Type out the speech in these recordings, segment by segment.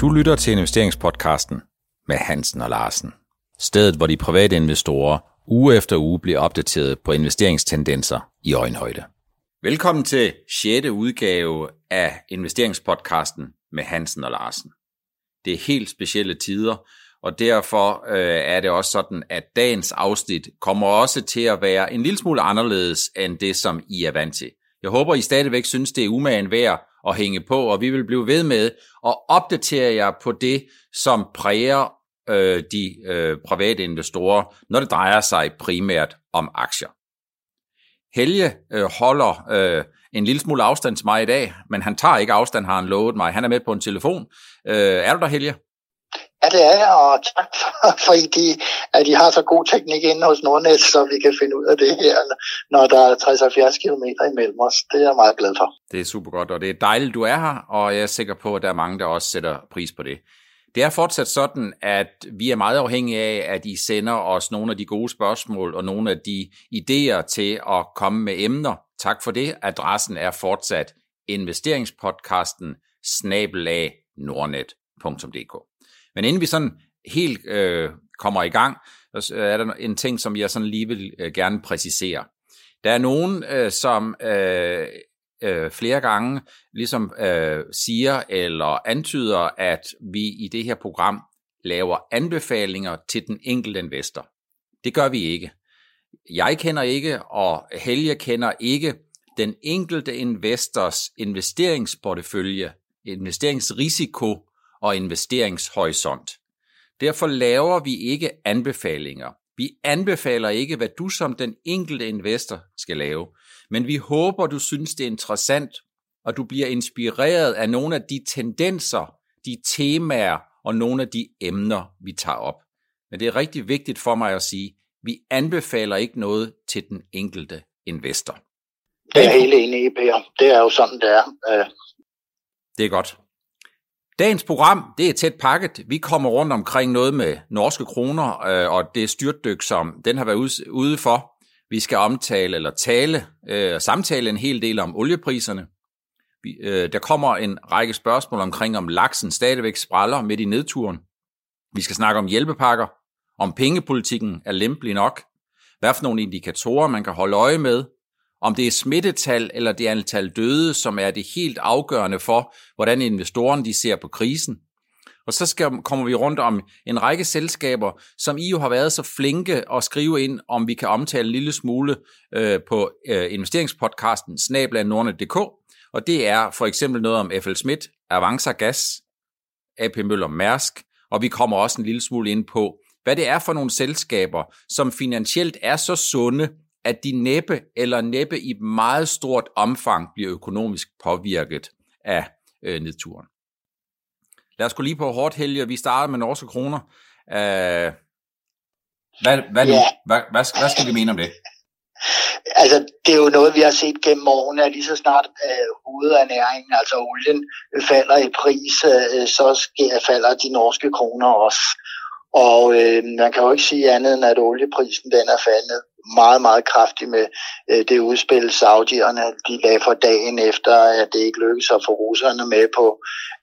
Du lytter til investeringspodcasten med Hansen og Larsen. Stedet, hvor de private investorer uge efter uge bliver opdateret på investeringstendenser i øjenhøjde. Velkommen til 6. udgave af investeringspodcasten med Hansen og Larsen. Det er helt specielle tider, og derfor øh, er det også sådan, at dagens afsnit kommer også til at være en lille smule anderledes end det, som I er vant til. Jeg håber, I stadigvæk synes, det er umagen værd at hænge på, og vi vil blive ved med at opdatere jer på det, som præger øh, de øh, private investorer, når det drejer sig primært om aktier. Helge øh, holder øh, en lille smule afstand til mig i dag, men han tager ikke afstand, har han lovet mig. Han er med på en telefon. Øh, er du der, Helge? Ja, det er jeg, og tak for, for de, at de har så god teknik inde hos Nordnet, så vi kan finde ud af det her, når der er 60-70 km imellem os. Det er jeg meget glad for. Det er super godt, og det er dejligt, du er her, og jeg er sikker på, at der er mange, der også sætter pris på det. Det er fortsat sådan, at vi er meget afhængige af, at I sender os nogle af de gode spørgsmål og nogle af de idéer til at komme med emner. Tak for det. Adressen er fortsat investeringspodcasten snabelag nordnet.dk. Men inden vi sådan helt øh, kommer i gang, så er der en ting, som jeg sådan lige vil øh, gerne præcisere. Der er nogen, øh, som øh, øh, flere gange ligesom øh, siger eller antyder, at vi i det her program laver anbefalinger til den enkelte investor. Det gør vi ikke. Jeg kender ikke, og Helge kender ikke den enkelte investors investeringsportefølje, investeringsrisiko og investeringshorisont. Derfor laver vi ikke anbefalinger. Vi anbefaler ikke, hvad du som den enkelte investor skal lave, men vi håber, du synes, det er interessant, og du bliver inspireret af nogle af de tendenser, de temaer og nogle af de emner, vi tager op. Men det er rigtig vigtigt for mig at sige, vi anbefaler ikke noget til den enkelte investor. Det er helt enig i, Per. Det er jo sådan, det er. Øh. Det er godt. Dagens program, det er tæt pakket. Vi kommer rundt omkring noget med norske kroner, øh, og det styrtdyk, som den har været ude for. Vi skal omtale eller tale øh, samtale en hel del om oliepriserne. Vi, øh, der kommer en række spørgsmål omkring, om laksen stadigvæk spræller midt i nedturen. Vi skal snakke om hjælpepakker, om pengepolitikken er lempelig nok, hvad for nogle indikatorer man kan holde øje med, om det er smittetal eller det er antal døde, som er det helt afgørende for, hvordan investorerne de ser på krisen. Og så skal, kommer vi rundt om en række selskaber, som I jo har været så flinke at skrive ind, om vi kan omtale en lille smule øh, på øh, investeringspodcasten snablanordnet.dk. Og det er for eksempel noget om FL Schmidt, Avanza Gas, AP Møller Mærsk, og vi kommer også en lille smule ind på, hvad det er for nogle selskaber, som finansielt er så sunde, at de næppe eller næppe i meget stort omfang bliver økonomisk påvirket af øh, nedturen. Lad os gå lige på hårdt helge. Vi starter med norske kroner. Uh, hvad, hvad, ja. hvad, hvad, hvad skal vi mene om det? Altså, det er jo noget, vi har set gennem årene, at lige så snart øh, hovedernæringen, altså olien, falder i pris, øh, så sker, falder de norske kroner også. Og øh, man kan jo ikke sige andet end, at olieprisen den er faldet meget, meget kraftigt med øh, det udspil, Saudierne de lagde for dagen efter, at det ikke lykkedes at få russerne med på,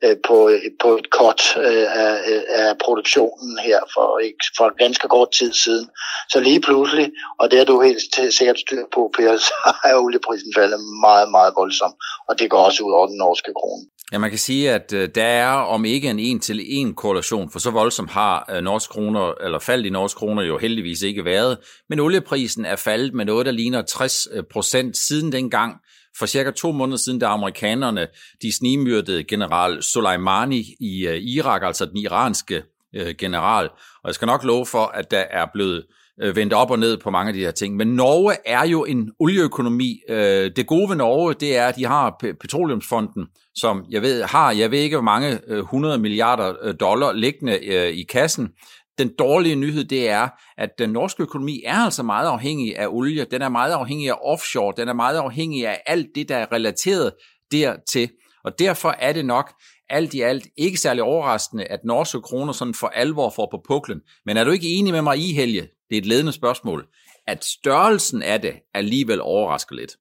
øh, på, på et kort øh, af, øh, af produktionen her for, ikke, for ganske kort tid siden. Så lige pludselig, og det er du helt sikkert styr på, Per, så er olieprisen faldet meget, meget voldsomt, og det går også ud over den norske krone. Ja, man kan sige, at øh, der er om ikke en en-til-en korrelation, for så voldsomt har øh, norsk kroner, eller fald i norsk kroner jo heldigvis ikke været, men olieprisen er faldet med noget, der ligner 60 øh, procent siden dengang, for cirka to måneder siden, da amerikanerne de snimyrdede general Soleimani i øh, Irak, altså den iranske øh, general. Og jeg skal nok love for, at der er blevet øh, vendt op og ned på mange af de her ting. Men Norge er jo en olieøkonomi. Øh, det gode ved Norge, det er, at de har Petroleumsfonden, som jeg ved, har, jeg ved ikke, hvor mange øh, 100 milliarder øh, dollar liggende øh, i kassen. Den dårlige nyhed, det er, at den norske økonomi er altså meget afhængig af olie. Den er meget afhængig af offshore. Den er meget afhængig af alt det, der er relateret dertil. Og derfor er det nok alt i alt ikke særlig overraskende, at norske kroner sådan for alvor får på puklen. Men er du ikke enig med mig i, Helge, det er et ledende spørgsmål, at størrelsen af det alligevel overrasker lidt?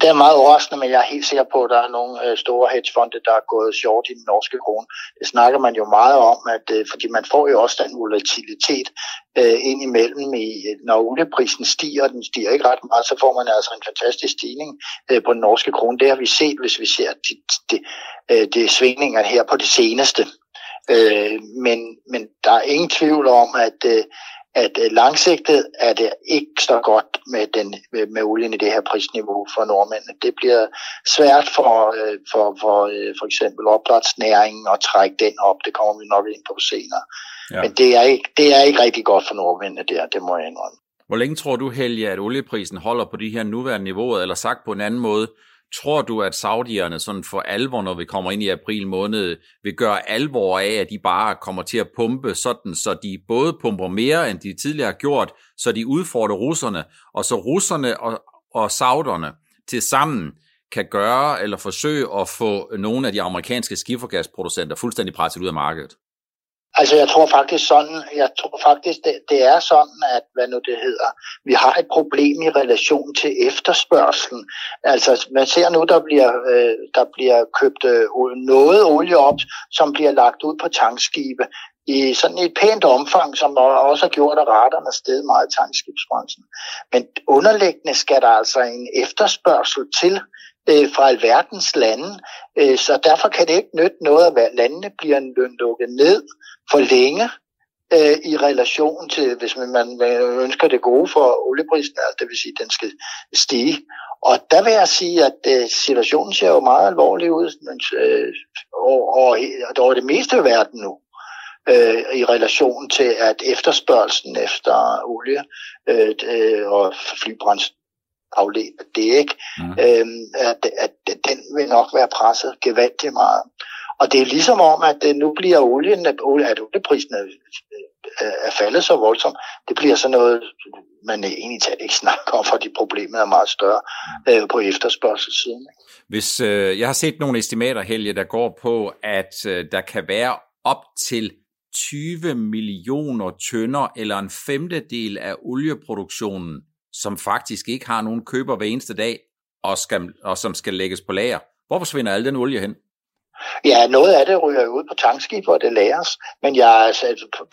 Det er meget overraskende, men jeg er helt sikker på, at der er nogle øh, store hedgefonde, der er gået short i den norske krone. Det snakker man jo meget om, at, øh, fordi man får jo også den volatilitet øh, ind imellem, i, øh, når olieprisen stiger, og den stiger ikke ret meget, så får man altså en fantastisk stigning øh, på den norske krone. Det har vi set, hvis vi ser de, de, de, de svingninger her på det seneste. Øh, men, men der er ingen tvivl om, at, øh, at øh, langsigtet er det ikke så godt med, den, med, med olien i det her prisniveau for nordmændene. Det bliver svært for, øh, for, for, øh, for eksempel opdrætsnæringen at trække den op. Det kommer vi nok ind på senere. Ja. Men det er, ikke, det er ikke rigtig godt for nordmændene der, det må jeg indrømme. Hvor længe tror du, Helge, at olieprisen holder på de her nuværende niveauer, eller sagt på en anden måde, Tror du, at saudierne sådan for alvor, når vi kommer ind i april måned, vil gøre alvor af, at de bare kommer til at pumpe sådan, så de både pumper mere, end de tidligere har gjort, så de udfordrer russerne, og så russerne og, og sauderne til sammen kan gøre eller forsøge at få nogle af de amerikanske skifergasproducenter fuldstændig presset ud af markedet? Altså jeg tror faktisk sådan, jeg tror faktisk det, det er sådan, at hvad nu det hedder, vi har et problem i relation til efterspørgselen. Altså man ser nu, der bliver, øh, der bliver købt øh, noget olie op, som bliver lagt ud på tankskibe i sådan et pænt omfang, som også har gjort, at raterne steget meget i tankskibsbranchen. Men underliggende skal der altså en efterspørgsel til øh, fra alverdens lande, øh, så derfor kan det ikke nytte noget, at landene bliver lukket ned for længe øh, i relation til, hvis man, man ønsker det gode for olieprisen, altså det vil sige, at den skal stige. Og der vil jeg sige, at øh, situationen ser jo meget alvorlig ud men, øh, over, over det meste af verden nu øh, i relation til, at efterspørgelsen efter olie øh, øh og flybrændstof afledt af det, ikke? Mm. Øhm, at, at den vil nok være presset gevaldigt meget. Og det er ligesom om, at øh, nu bliver olien, at olieprisen er, øh, er faldet så voldsomt. Det bliver så noget, man egentlig talt ikke snakker om, fordi problemet er meget større øh, på efterspørgselssiden. Hvis øh, jeg har set nogle estimater, Helge, der går på, at øh, der kan være op til 20 millioner tønder eller en femtedel af olieproduktionen, som faktisk ikke har nogen køber hver eneste dag, og, skal, og som skal lægges på lager. Hvor forsvinder al den olie hen? Ja, noget af det ryger ud på tankskib, hvor det læres, men jeg, altså,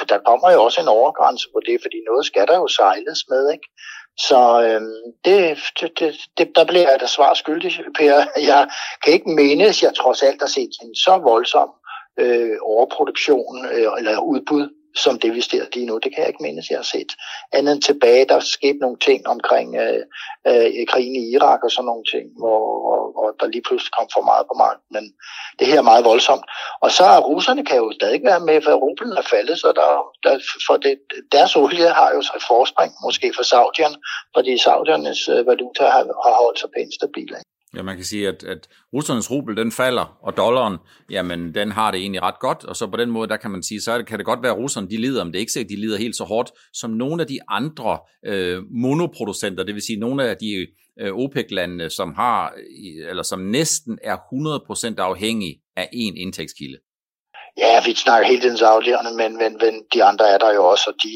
der kommer jo også en overgrænse på det, fordi noget skal der jo sejles med, ikke? Så øhm, det, det, det, der bliver jeg da svar skyldig, Per. Jeg kan ikke menes, jeg trods alt har set en så voldsom øh, overproduktion øh, eller udbud som det vi ser lige nu. Det kan jeg ikke mindes, jeg har set. Andet end tilbage, der skete nogle ting omkring øh, øh, krigen i Irak og sådan nogle ting, hvor, hvor, hvor der lige pludselig kom for meget på markedet. Men det her er meget voldsomt. Og så er russerne kan jo stadig være med, for rublen er faldet, så der, der, for det, deres olie har jo et forspring, måske for Saudierne, fordi Saudiernes øh, valuta har, har holdt sig pænt stabil. Ja, man kan sige, at, at russernes rubel, den falder, og dollaren, jamen, den har det egentlig ret godt, og så på den måde, der kan man sige, så det, kan det godt være, at russerne, de lider, om det er ikke sikkert, de lider helt så hårdt, som nogle af de andre øh, monoproducenter, det vil sige nogle af de øh, OPEC-landene, som har, eller som næsten er 100% afhængige af en indtægtskilde. Ja, vi snakker hele tiden saudierne, men, men, men de andre er der jo også, og de,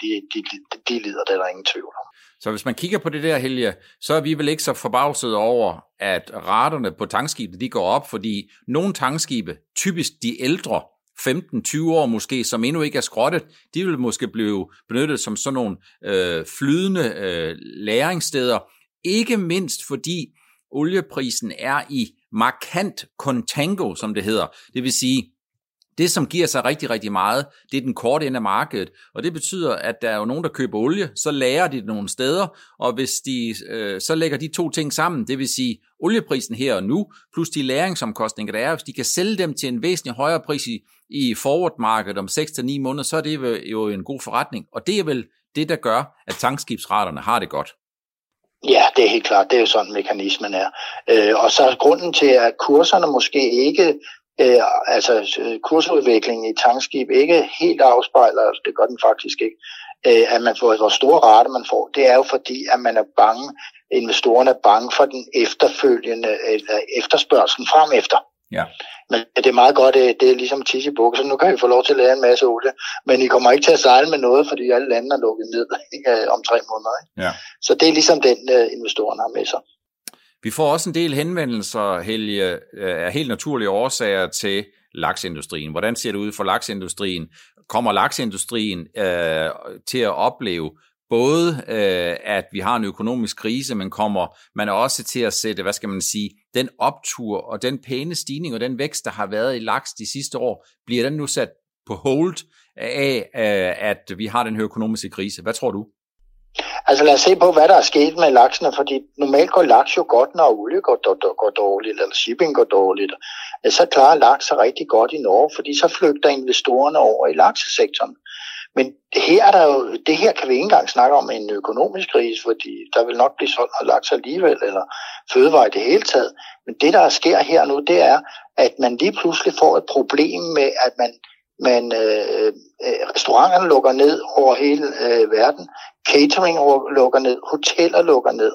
de, de, de, de lider, det er der ingen tvivl om. Så hvis man kigger på det der, Helge, så er vi vel ikke så forbavset over, at raterne på tankskibe, de går op, fordi nogle tankskibe, typisk de ældre, 15-20 år måske, som endnu ikke er skrottet, de vil måske blive benyttet som sådan nogle øh, flydende øh, læringssteder. Ikke mindst fordi olieprisen er i markant contango, som det hedder. Det vil sige, det, som giver sig rigtig, rigtig meget, det er den korte ende af markedet, og det betyder, at der er jo nogen, der køber olie, så lærer de det nogle steder, og hvis de, øh, så lægger de to ting sammen, det vil sige olieprisen her og nu, plus de læringsomkostninger, der er, hvis de kan sælge dem til en væsentlig højere pris i, i forward-markedet om 6-9 måneder, så er det jo en god forretning, og det er vel det, der gør, at tankskibsraterne har det godt. Ja, det er helt klart. Det er jo sådan, mekanismen er. Øh, og så er grunden til, at kurserne måske ikke øh, altså kursudviklingen i tankskib ikke helt afspejler, altså det gør den faktisk ikke, øh, at man får, hvor store rate man får, det er jo fordi, at man er bange, investorerne er bange for den efterfølgende øh, efterspørgsel frem efter. Ja. Men det er meget godt, det, det er ligesom tisse i så nu kan vi få lov til at lære en masse olie, men I kommer ikke til at sejle med noget, fordi alle landene er lukket ned ikke, om tre måneder. Ikke? Ja. Så det er ligesom den, investorerne har med sig. Vi får også en del henvendelser, Helge, øh, af helt naturlige årsager til laksindustrien. Hvordan ser det ud for laksindustrien? Kommer laksindustrien øh, til at opleve både, øh, at vi har en økonomisk krise, men kommer man også til at sætte, hvad skal man sige, den optur og den pæne stigning og den vækst, der har været i laks de sidste år, bliver den nu sat på hold af, øh, at vi har den her økonomiske krise? Hvad tror du? Altså lad os se på, hvad der er sket med laksene, fordi normalt går laks jo godt, når olie går, går, går dårligt, eller shipping går dårligt. Så klarer laks sig rigtig godt i Norge, fordi så flygter investorerne over i laksesektoren. Men her er der jo, det her kan vi ikke engang snakke om en økonomisk krise, fordi der vil nok blive solgt noget laks alligevel, eller fødevare i det hele taget. Men det, der sker her nu, det er, at man lige pludselig får et problem med, at man men øh, øh, restauranterne lukker ned over hele øh, verden, catering lukker ned, hoteller lukker ned.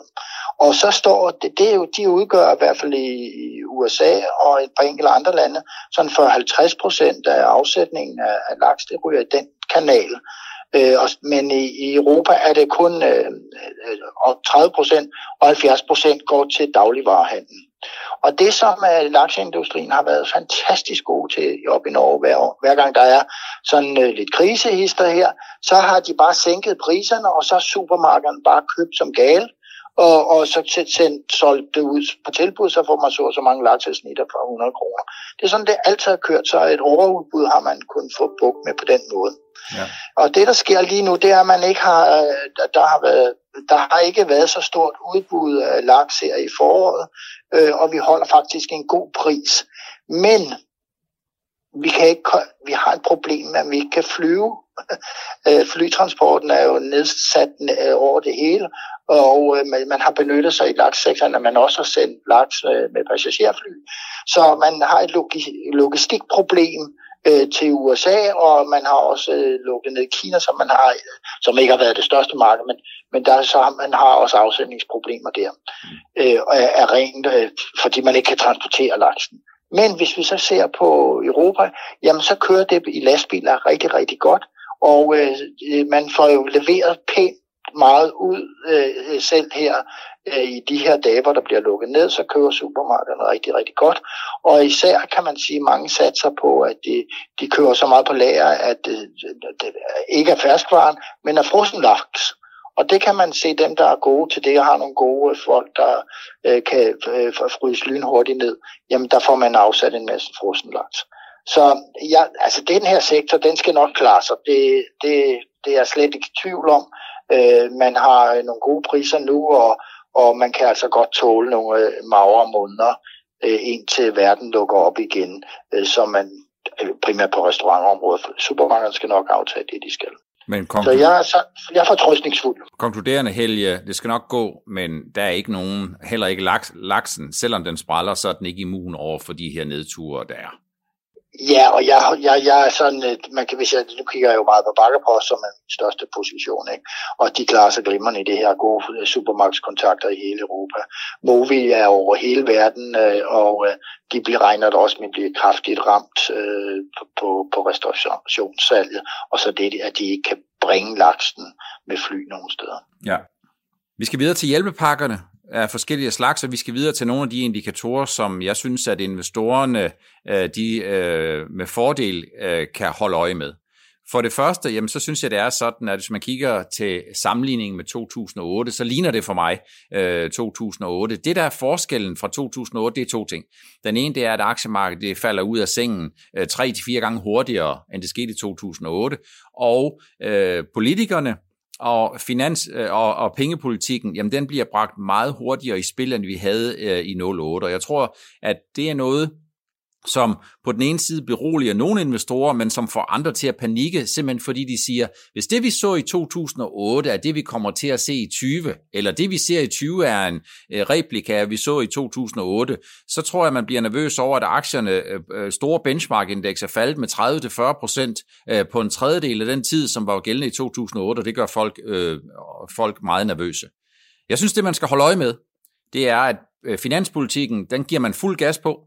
Og så står det, det er jo, de udgør i hvert fald i USA og et par enkelte andre lande, sådan for 50 procent af afsætningen af, af laks, det ryger i den kanal. Øh, men i, i Europa er det kun øh, øh 30 procent, og 70 procent går til dagligvarehandel. Og det, som uh, lakseindustrien har været fantastisk god til op i Norge, hver, hver gang der er sådan uh, lidt krisehister her, så har de bare sænket priserne, og så supermarkederne bare købt som gale, og, og så sendt, solgt det ud på tilbud, så får man så så mange laksesnitter for 100 kroner. Det er sådan, det altid har kørt, så et overudbud har man kun få bukt med på den måde. Ja. Og det, der sker lige nu, det er, at man ikke har, øh, der har været der har ikke været så stort udbud af laks her i foråret, øh, og vi holder faktisk en god pris. Men vi, kan ikke, vi har et problem med, at vi ikke kan flyve. Øh, flytransporten er jo nedsat øh, over det hele, og øh, man har benyttet sig i lakssektoren, at man også har sendt laks øh, med passagerfly. Så man har et logistikproblem, øh, til USA, og man har også øh, lukket ned Kina, som man har, øh, som ikke har været det største marked, men, men der så man har også afsætningsproblemer der, øh, er, er rent, øh, fordi man ikke kan transportere laksen. Men hvis vi så ser på Europa, jamen så kører det i lastbiler rigtig, rigtig godt, og øh, man får jo leveret pænt meget ud øh, selv her øh, i de her dage, hvor der bliver lukket ned, så kører supermarkederne rigtig, rigtig godt. Og især kan man sige, at mange satser på, at de, de kører så meget på lager, at det, det ikke er ferskvaren, men er frossen laks. Og det kan man se, dem der er gode til det, og har nogle gode øh, folk, der øh, kan øh, fryse lynhurtigt ned, jamen der får man afsat en masse frossen laks. Så ja, altså den her sektor, den skal nok klare sig. Det, det, det er jeg slet ikke i tvivl om. Øh, man har øh, nogle gode priser nu, og, og man kan altså godt tåle nogle øh, magre måneder, øh, indtil verden lukker op igen, øh, så man øh, primært på restaurantområdet. Supermarkederne skal nok aftage det, de skal. Men konklu- så jeg er, så, jeg er fortrøstningsfuld. Konkluderende Helge, det skal nok gå, men der er ikke nogen, heller ikke laks, laksen, selvom den spræller, så er den ikke immun over for de her nedture, der er. Ja, og jeg, jeg, jeg er sådan, man kan, hvis jeg, nu kigger jeg jo meget på Bakkerpost, som er min største position, ikke? og de klarer sig glimrende i det her gode øh, supermarkedskontakter i hele Europa. Movi er over hele verden, øh, og øh, de bliver regnet også med at blive kraftigt ramt øh, på, på restaurationssalget, og så det, at de ikke kan bringe laksen med fly nogen steder. Ja. Vi skal videre til hjælpepakkerne af forskellige slags, og vi skal videre til nogle af de indikatorer, som jeg synes, at investorerne øh, de øh, med fordel øh, kan holde øje med. For det første, jamen, så synes jeg, det er sådan, at hvis man kigger til sammenligningen med 2008, så ligner det for mig øh, 2008. Det, der er forskellen fra 2008, det er to ting. Den ene, det er, at aktiemarkedet det falder ud af sengen øh, tre til fire gange hurtigere, end det skete i 2008. Og øh, politikerne, og finans- øh, og, og pengepolitikken, jamen den bliver bragt meget hurtigere i spil, end vi havde øh, i 08. Og jeg tror, at det er noget, som på den ene side beroliger nogle investorer, men som får andre til at panikke, simpelthen fordi de siger, hvis det vi så i 2008 er det, vi kommer til at se i 20, eller det vi ser i 20 er en øh, replika af, vi så i 2008, så tror jeg, man bliver nervøs over, at aktierne, øh, øh, store benchmark-indeks er faldet med 30-40% på en tredjedel af den tid, som var gældende i 2008, og det gør folk, øh, folk meget nervøse. Jeg synes, det man skal holde øje med, det er, at finanspolitikken, den giver man fuld gas på,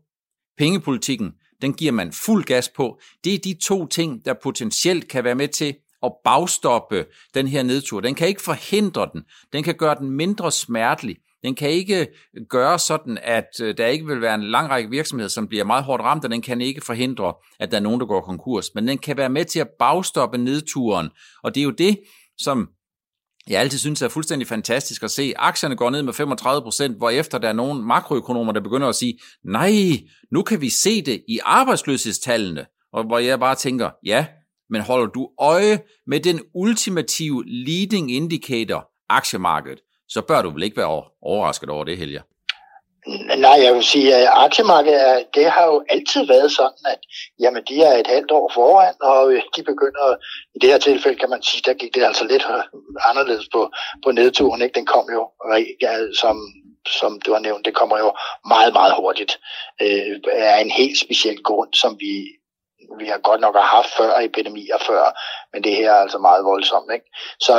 pengepolitikken, den giver man fuld gas på. Det er de to ting, der potentielt kan være med til at bagstoppe den her nedtur. Den kan ikke forhindre den. Den kan gøre den mindre smertelig. Den kan ikke gøre sådan, at øh, der ikke vil være en lang række virksomheder, som bliver meget hårdt ramt, og den kan ikke forhindre, at der er nogen, der går konkurs. Men den kan være med til at bagstoppe nedturen, og det er jo det, som jeg altid synes er fuldstændig fantastisk at se. Aktierne går ned med 35 procent, hvorefter der er nogle makroøkonomer, der begynder at sige, nej, nu kan vi se det i arbejdsløshedstallene. Og hvor jeg bare tænker, ja, men holder du øje med den ultimative leading indicator, aktiemarkedet, så bør du vel ikke være overrasket over det, Helge? Nej, jeg vil sige, at aktiemarkedet, det har jo altid været sådan, at jamen, de er et halvt år foran, og øh, de begynder, i det her tilfælde kan man sige, der gik det altså lidt øh, anderledes på, på nedturen, ikke? Den kom jo, som, som du har nævnt, det kommer jo meget, meget hurtigt. Øh, er en helt speciel grund, som vi vi har godt nok haft før epidemier før, men det her er altså meget voldsomt. Ikke? Så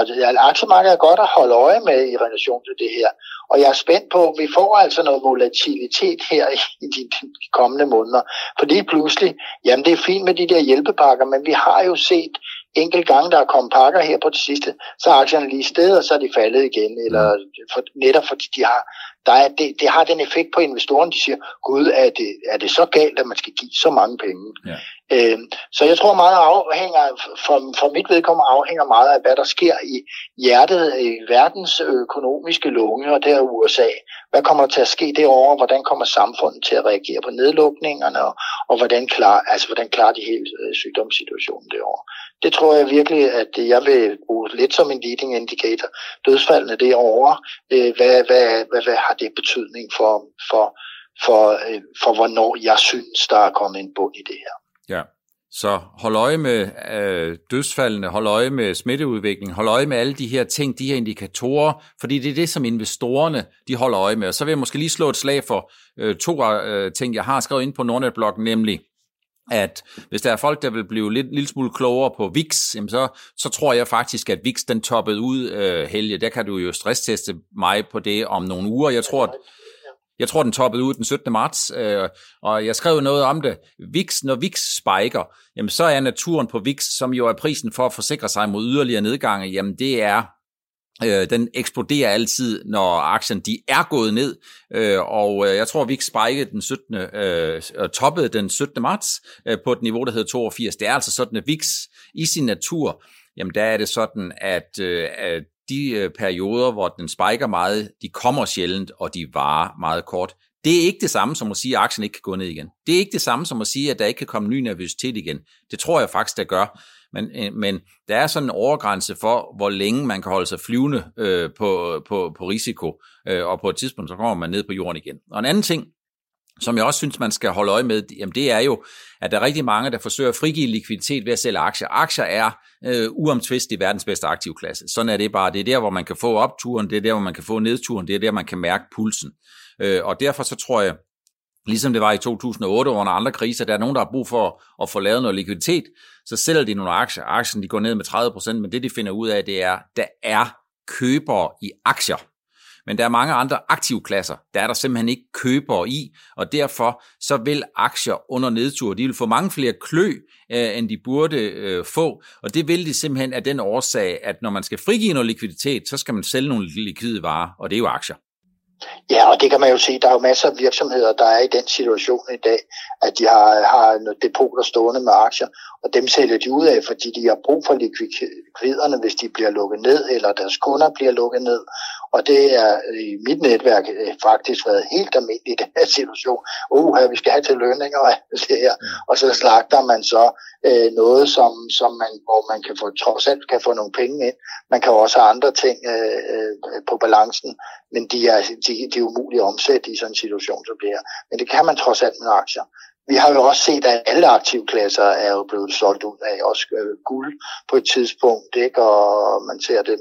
aktiemarkedet er godt at holde øje med i relation til det her. Og jeg er spændt på, vi får altså noget volatilitet her i de, de kommende måneder. Fordi pludselig, jamen det er fint med de der hjælpepakker, men vi har jo set enkelt gange, der er kommet pakker her på det sidste, så er aktierne lige sted, og så er de faldet igen, eller for, netop fordi de har, der er, det, det har den effekt på investorerne, de siger, gud, er det, er det så galt, at man skal give så mange penge? Ja. Øh, så jeg tror meget afhænger, for, for mit vedkommende afhænger meget af, hvad der sker i hjertet i verdens økonomiske lunge, og det er USA. Hvad kommer til at ske derovre? Hvordan kommer samfundet til at reagere på nedlukningerne? Og, og hvordan, klar, altså, hvordan klarer de hele øh, sygdomssituationen derovre? Det tror jeg virkelig, at jeg vil bruge lidt som en leading indicator. Dødsfaldene derovre, øh, hvad, hvad, hvad, hvad har det betydning for, for, for, øh, for, hvornår jeg synes, der er kommet en bund i det her? Ja, så hold øje med øh, dødsfaldene, hold øje med smitteudviklingen, hold øje med alle de her ting, de her indikatorer, fordi det er det, som investorerne de holder øje med. Og så vil jeg måske lige slå et slag for øh, to øh, ting, jeg har skrevet ind på Nordnet-bloggen, nemlig at hvis der er folk, der vil blive lidt lille smule klogere på VIX, jamen så, så tror jeg faktisk, at VIX den toppede ud, øh, Helge. Der kan du jo stressteste mig på det om nogle uger. Jeg tror, at jeg tror, den toppede ud den 17. marts, øh, og jeg skrev noget om det. VIX, når VIX spiker, jamen så er naturen på VIX, som jo er prisen for at forsikre sig mod yderligere nedgange, jamen det er Øh, den eksploderer altid, når aktien de er gået ned, øh, og øh, jeg tror, VIX spikede den 17. Øh, toppede den 17. marts øh, på et niveau, der hedder 82. Det er altså sådan, at VIX i sin natur, jamen der er det sådan, at, øh, at de øh, perioder, hvor den spiker meget, de kommer sjældent, og de varer meget kort. Det er ikke det samme som at sige, at aktien ikke kan gå ned igen. Det er ikke det samme som at sige, at der ikke kan komme ny nervøsitet igen. Det tror jeg faktisk, der gør. Men, øh, men der er sådan en overgrænse for, hvor længe man kan holde sig flyvende øh, på, på, på risiko, øh, og på et tidspunkt, så kommer man ned på jorden igen. Og en anden ting, som jeg også synes, man skal holde øje med, jamen det er jo, at der er rigtig mange, der forsøger at frigive likviditet ved at sælge aktier. Aktier er øh, uomtvisteligt verdens bedste aktivklasse. Sådan er det bare. Det er der, hvor man kan få opturen, det er der, hvor man kan få nedturen, det er der, man kan mærke pulsen. Øh, og derfor så tror jeg, ligesom det var i 2008 under andre kriser, der er nogen, der har brug for at få lavet noget likviditet, så sælger de nogle aktier. Aktien de går ned med 30%, men det de finder ud af, det er, der er købere i aktier. Men der er mange andre aktivklasser, der er der simpelthen ikke købere i, og derfor så vil aktier under nedtur, de vil få mange flere klø, øh, end de burde øh, få, og det vil de simpelthen af den årsag, at når man skal frigive noget likviditet, så skal man sælge nogle likvide varer, og det er jo aktier. Ja, og det kan man jo se. Der er jo masser af virksomheder, der er i den situation i dag, at de har, har depoter stående med aktier, og dem sælger de ud af, fordi de har brug for likviderne, hvis de bliver lukket ned, eller deres kunder bliver lukket ned. Og det er i mit netværk øh, faktisk været helt almindeligt i den her situation. Uh, vi skal have til lønninger og det her. Og så slagter man så øh, noget, som, som man, hvor man kan få, trods alt kan få nogle penge ind. Man kan også have andre ting øh, øh, på balancen, men de er, de, de er umulige at omsætte i sådan en situation, så her. Men det kan man trods alt med aktier. Vi har jo også set, at alle aktivklasser er jo blevet solgt ud af, også øh, guld på et tidspunkt, ikke? og man ser dem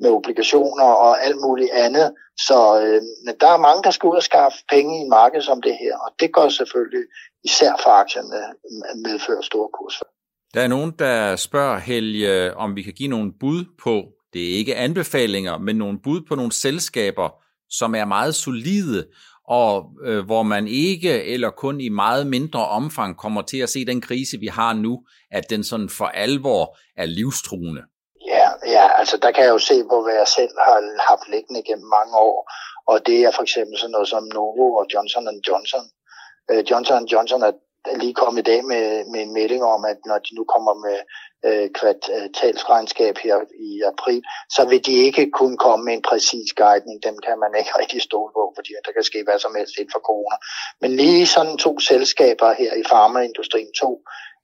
med obligationer og alt muligt andet. Så øh, der er mange, der skal ud og skaffe penge i en marked som det her, og det går selvfølgelig især for aktierne øh, medfører store kurser. Der er nogen, der spørger Helge, om vi kan give nogle bud på, det er ikke anbefalinger, men nogle bud på nogle selskaber, som er meget solide, og øh, hvor man ikke eller kun i meget mindre omfang kommer til at se den krise, vi har nu, at den sådan for alvor er livstruende. Ja, ja, altså der kan jeg jo se, på, hvad jeg selv har haft liggende gennem mange år, og det er for eksempel sådan noget som Novo og Johnson Johnson. Øh, Johnson Johnson er lige kommet i dag med, med en melding om, at når de nu kommer med øh, kvartalsregnskab her i april, så vil de ikke kunne komme med en præcis guidning. Dem kan man ikke rigtig stole på, fordi der kan ske hvad som helst inden for corona. Men lige sådan to selskaber her i farmaindustrien, to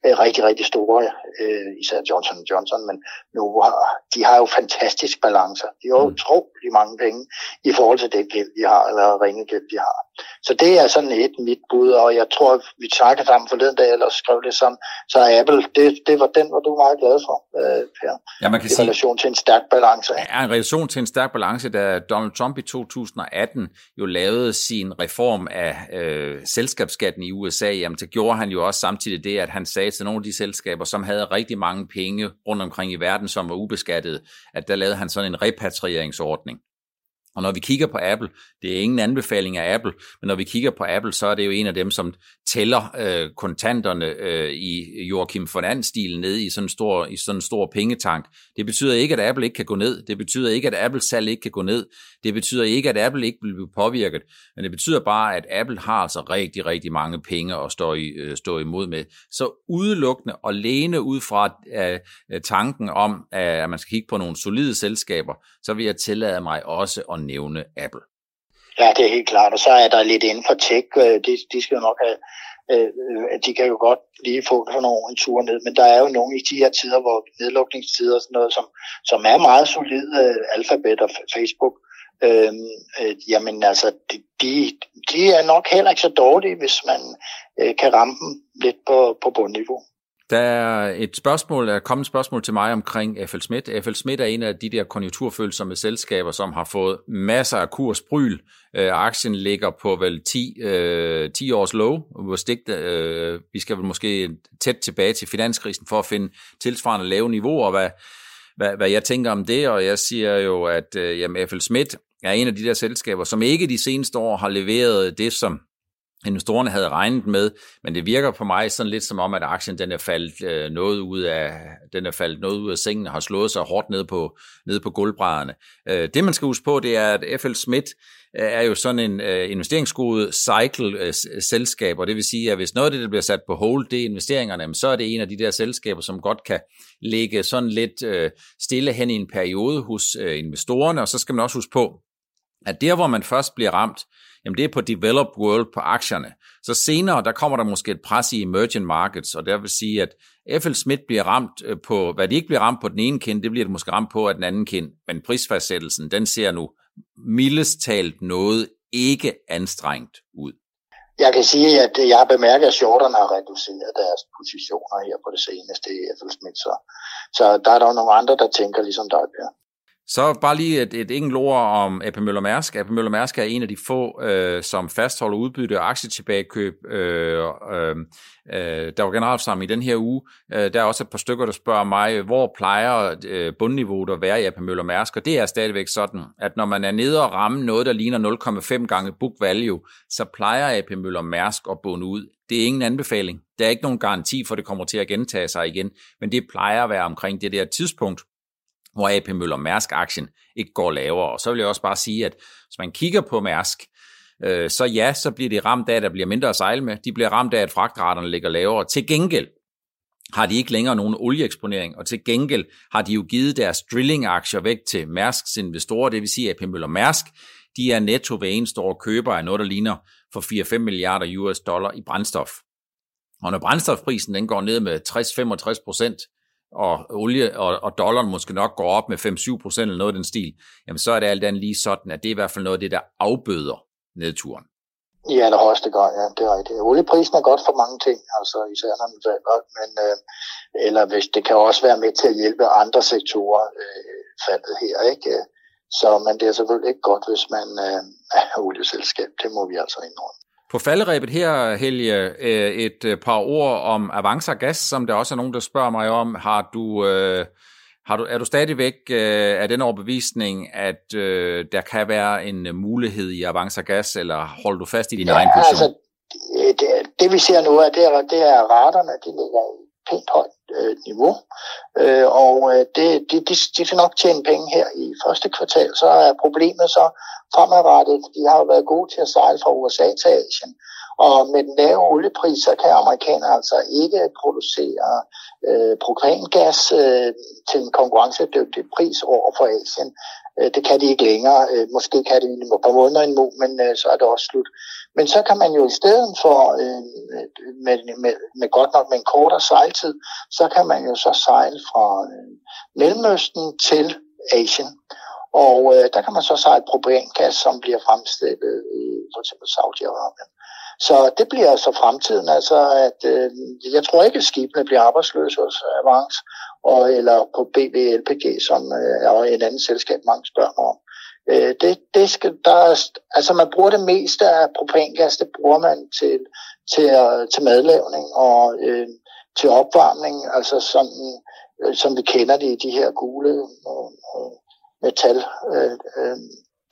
øh, rigtig, rigtig store, øh, især Johnson Johnson, men Novo har, de har jo fantastisk balancer. De har jo mm. Utrolig mange penge i forhold til det gæld, de har, eller ringe gæld, de har. Så det er sådan et mit bud, og jeg tror, vi snakkede sammen forleden dag, eller skrev det sammen, så Apple, det, det var den, var du meget glad for, øh, Per. Ja, man kan I sige, relation til en stærk balance. Ja, en relation til en stærk balance, da Donald Trump i 2018 jo lavede sin reform af øh, selskabsskatten i USA, jamen det gjorde han jo også samtidig det, at han sagde til nogle af de selskaber, som havde rigtig mange penge rundt omkring i verden, som var ubeskattet, at der lavede han sådan en repatrieringsordning. Og når vi kigger på Apple, det er ingen anbefaling af Apple, men når vi kigger på Apple, så er det jo en af dem, som tæller øh, kontanterne øh, i Joachim von Andt-stilen ned i sådan, en stor, i sådan en stor pengetank. Det betyder ikke, at Apple ikke kan gå ned. Det betyder ikke, at Apples salg ikke kan gå ned. Det betyder ikke, at Apple ikke vil blive påvirket. Men det betyder bare, at Apple har altså rigtig, rigtig mange penge at stå, i, øh, stå imod med. Så udelukkende og læne ud fra øh, tanken om, at man skal kigge på nogle solide selskaber, så vil jeg tillade mig også at nævne Apple. Ja, det er helt klart. Og så er der lidt inden for tech. Øh, de, de skal jo nok have, øh, øh, de kan jo godt lige få sådan nogle en tur ned, men der er jo nogle i de her tider, hvor nedlukningstider og sådan noget, som, som er meget solide, øh, Alphabet og Facebook, øh, øh, jamen altså, de, de er nok heller ikke så dårlige, hvis man øh, kan ramme dem lidt på, på bundniveau. Der er et spørgsmål, der er kommet et spørgsmål til mig omkring FL Schmidt. FL Schmidt er en af de der konjunkturfølsomme selskaber, som har fået masser af kursbryl. Øh, aktien ligger på vel 10, øh, 10 års low. Stigt, øh, vi skal vel måske tæt tilbage til finanskrisen for at finde tilsvarende lave niveauer, hvad, hvad, hvad jeg tænker om det. Og jeg siger jo, at øh, jamen, FL Schmidt er en af de der selskaber, som ikke de seneste år har leveret det, som investorerne havde regnet med, men det virker på mig sådan lidt som om, at aktien den er faldet øh, noget ud af den er faldet noget ud af sengen og har slået sig hårdt ned på ned på gulvbrædderne. Øh, det man skal huske på, det er at FL Schmidt øh, er jo sådan en øh, investeringsgode cycle-selskab, øh, og det vil sige, at hvis noget af det der bliver sat på hold, det er investeringerne, så er det en af de der selskaber, som godt kan ligge sådan lidt øh, stille hen i en periode hos øh, investorerne, og så skal man også huske på, at der hvor man først bliver ramt, jamen det er på developed world på aktierne. Så senere, der kommer der måske et pres i emerging markets, og det vil sige, at FL Smith bliver ramt øh, på, hvad de ikke bliver ramt på den ene kind, det bliver det måske ramt på af den anden kind, men prisfastsættelsen, den ser nu mildest talt noget ikke anstrengt ud. Jeg kan sige, at jeg har bemærket, at shorterne har reduceret deres positioner her på det seneste i FL Smith, så, så der er der jo nogle andre, der tænker ligesom dig, Bjørn. Så bare lige et, et enkelt ord om AP Møller Mærsk. AP Møller Mærsk er en af de få, øh, som fastholder udbytte og aktietilbagekøb. Øh, øh, øh, der var generalforsamling i den her uge. Øh, der er også et par stykker, der spørger mig, hvor plejer øh, bundniveauet at være i AP Møller Mærsk? Og det er stadigvæk sådan, at når man er nede og ramme noget, der ligner 0,5 gange book value, så plejer AP Møller Mærsk at bunde ud. Det er ingen anbefaling. Der er ikke nogen garanti for, at det kommer til at gentage sig igen, men det plejer at være omkring det der tidspunkt, hvor AP Møller Mærsk-aktien ikke går lavere. Og så vil jeg også bare sige, at hvis man kigger på Mærsk, øh, så ja, så bliver de ramt af, at der bliver mindre at sejle med. De bliver ramt af, at fragtraterne ligger lavere. Til gengæld har de ikke længere nogen olieeksponering, og til gengæld har de jo givet deres drilling-aktier væk til Mærsks investorer, det vil sige AP Møller Mærsk, de er netto ved en stor køber af noget, der ligner for 4-5 milliarder US dollar i brændstof. Og når brændstofprisen den går ned med 60-65 procent, og olie og, og dollaren måske nok går op med 5-7 procent eller noget af den stil, jamen så er det alt andet lige sådan, at det er i hvert fald noget af det, der afbøder nedturen. I allerhøjeste grad, ja, det er rigtigt. Olieprisen er godt for mange ting, altså især når den falder, men øh, eller hvis det kan også være med til at hjælpe andre sektorer øh, faldet her, ikke? Så, men det er selvfølgelig ikke godt, hvis man øh, er olieselskab, det må vi altså indrømme. På falderæbet her, Helge, øh, et øh, par ord om Avanza Gas, som der også er nogen, der spørger mig om. Har du, øh, har du, er du stadigvæk af den overbevisning, at der kan være en mulighed i Avanza Gas, eller holder du fast i din ja, egen position? Altså, det, det vi ser nu, er, det er, det er raterne, de ligger pænt højt øh, niveau. Øh, og øh, det, de, de, de skal nok tjene penge her i første kvartal. Så er problemet så fremadrettet. De har jo været gode til at sejle fra USA til Asien. Og med den lave oliepris, så kan amerikanerne altså ikke producere øh, propangas øh, til en konkurrencedygtig pris over for Asien. Øh, det kan de ikke længere. Øh, måske kan de i et par måneder endnu, men øh, så er det også slut. Men så kan man jo i stedet for, øh, med, med, med godt nok med en kortere sejltid, så kan man jo så sejle fra øh, Mellemøsten til Asien. Og øh, der kan man så sejle propangas, som bliver fremstillet i for eksempel Saudi-Arabien. Så det bliver altså fremtiden, altså at øh, jeg tror ikke, at skibene bliver arbejdsløse hos øh, Avance, og, eller på BVLPG, som øh, er et andet selskab, mange spørger mig om. Øh, det, det skal, der er, altså man bruger det meste af propangas, det bruger man til, til, til madlavning og øh, til opvarmning, altså sådan, øh, som vi kender det i de her gule øh, metal øh, øh,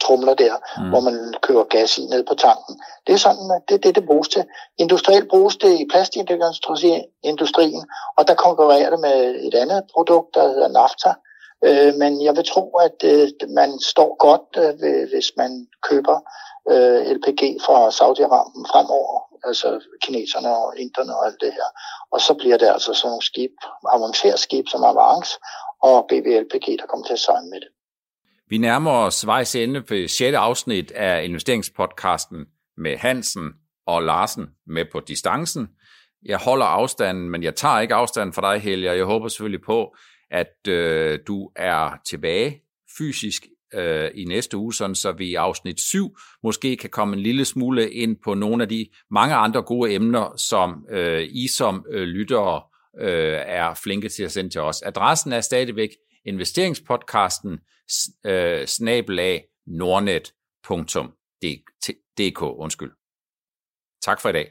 trumler der, mm. hvor man kører gas i ned på tanken. Det er sådan, det det, det bruges til. Industrielt bruges det i plastikindustrien, og der konkurrerer det med et andet produkt, der hedder nafta. Øh, men jeg vil tro, at øh, man står godt, øh, hvis man køber øh, LPG fra Saudi-Arabien fremover, altså kineserne og inderne og alt det her. Og så bliver det altså sådan nogle skib, avanceret skib som Avance og BVLPG, der kommer til at sejle med det. Vi nærmer os vejs ende på 6. afsnit af investeringspodcasten med Hansen og Larsen med på distancen. Jeg holder afstanden, men jeg tager ikke afstanden fra dig, Helge, jeg håber selvfølgelig på, at øh, du er tilbage fysisk øh, i næste uge, sådan så vi i afsnit 7 måske kan komme en lille smule ind på nogle af de mange andre gode emner, som øh, I som øh, lyttere øh, er flinke til at sende til os. Adressen er stadigvæk investeringspodcasten øh, snabelag nordnet.dk. Undskyld. Tak for i dag.